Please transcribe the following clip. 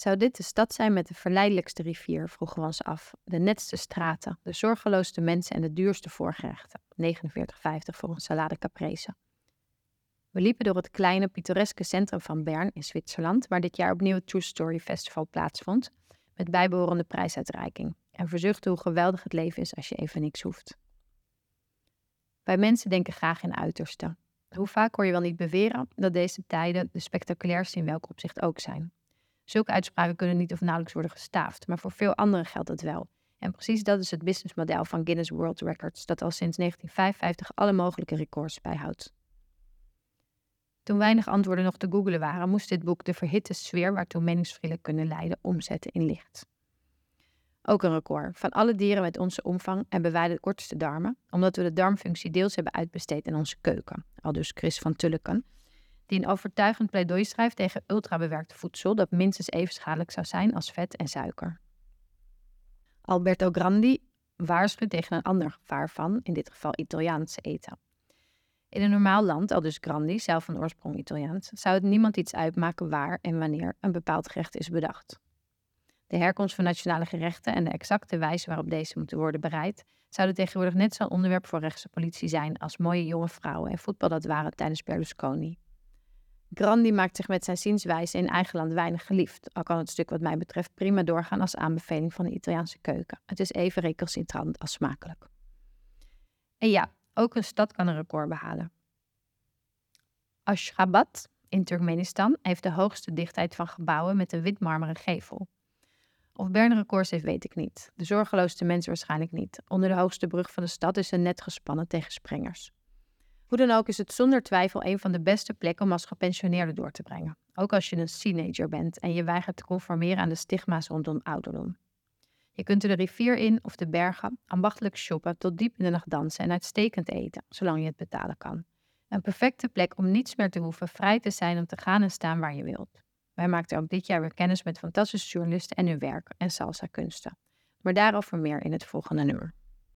Zou dit de stad zijn met de verleidelijkste rivier, vroegen we ons af. De netste straten, de zorgeloosste mensen en de duurste voorgerechten. 49,50 voor een salade caprese. We liepen door het kleine, pittoreske centrum van Bern in Zwitserland, waar dit jaar opnieuw het True Story Festival plaatsvond, met bijbehorende prijsuitreiking. En verzuchten hoe geweldig het leven is als je even niks hoeft. Wij mensen denken graag in uitersten. Hoe vaak hoor je wel niet beweren dat deze tijden de spectaculairste in welk opzicht ook zijn. Zulke uitspraken kunnen niet of nauwelijks worden gestaafd, maar voor veel anderen geldt dat wel. En precies dat is het businessmodel van Guinness World Records, dat al sinds 1955 alle mogelijke records bijhoudt. Toen weinig antwoorden nog te googelen waren, moest dit boek de verhitte sfeer waartoe meningsverschillen kunnen leiden omzetten in licht. Ook een record. Van alle dieren met onze omvang hebben wij de kortste darmen, omdat we de darmfunctie deels hebben uitbesteed in onze keuken. Al dus Chris van Tulleken, die een overtuigend pleidooi schrijft tegen ultrabewerkt voedsel dat minstens even schadelijk zou zijn als vet en suiker. Alberto Grandi waarschuwt tegen een ander gevaar van, in dit geval Italiaanse eten. In een normaal land, al dus Grandi, zelf van oorsprong Italiaans, zou het niemand iets uitmaken waar en wanneer een bepaald gerecht is bedacht. De herkomst van nationale gerechten en de exacte wijze waarop deze moeten worden bereid, zouden tegenwoordig net zo'n onderwerp voor rechtse politie zijn als mooie jonge vrouwen en voetbal dat waren tijdens Berlusconi. Grandi maakt zich met zijn zienswijze in eigen land weinig geliefd, al kan het stuk wat mij betreft prima doorgaan als aanbeveling van de Italiaanse keuken. Het is even recalcitrant als smakelijk. En ja, ook een stad kan een record behalen. Ashgabat in Turkmenistan heeft de hoogste dichtheid van gebouwen met een wit marmeren gevel. Of Bern records heeft, weet ik niet. De zorgeloosste mensen waarschijnlijk niet. Onder de hoogste brug van de stad is een net gespannen tegen springers. Hoe dan ook is het zonder twijfel een van de beste plekken om als gepensioneerde door te brengen. Ook als je een teenager bent en je weigert te conformeren aan de stigma's rondom ouderdom. Je kunt er de rivier in of de bergen, ambachtelijk shoppen, tot diep in de nacht dansen en uitstekend eten, zolang je het betalen kan. Een perfecte plek om niets meer te hoeven, vrij te zijn om te gaan en staan waar je wilt. Wij maakten ook dit jaar weer kennis met fantastische journalisten en hun werk en salsa kunsten. Maar daarover meer in het volgende nummer.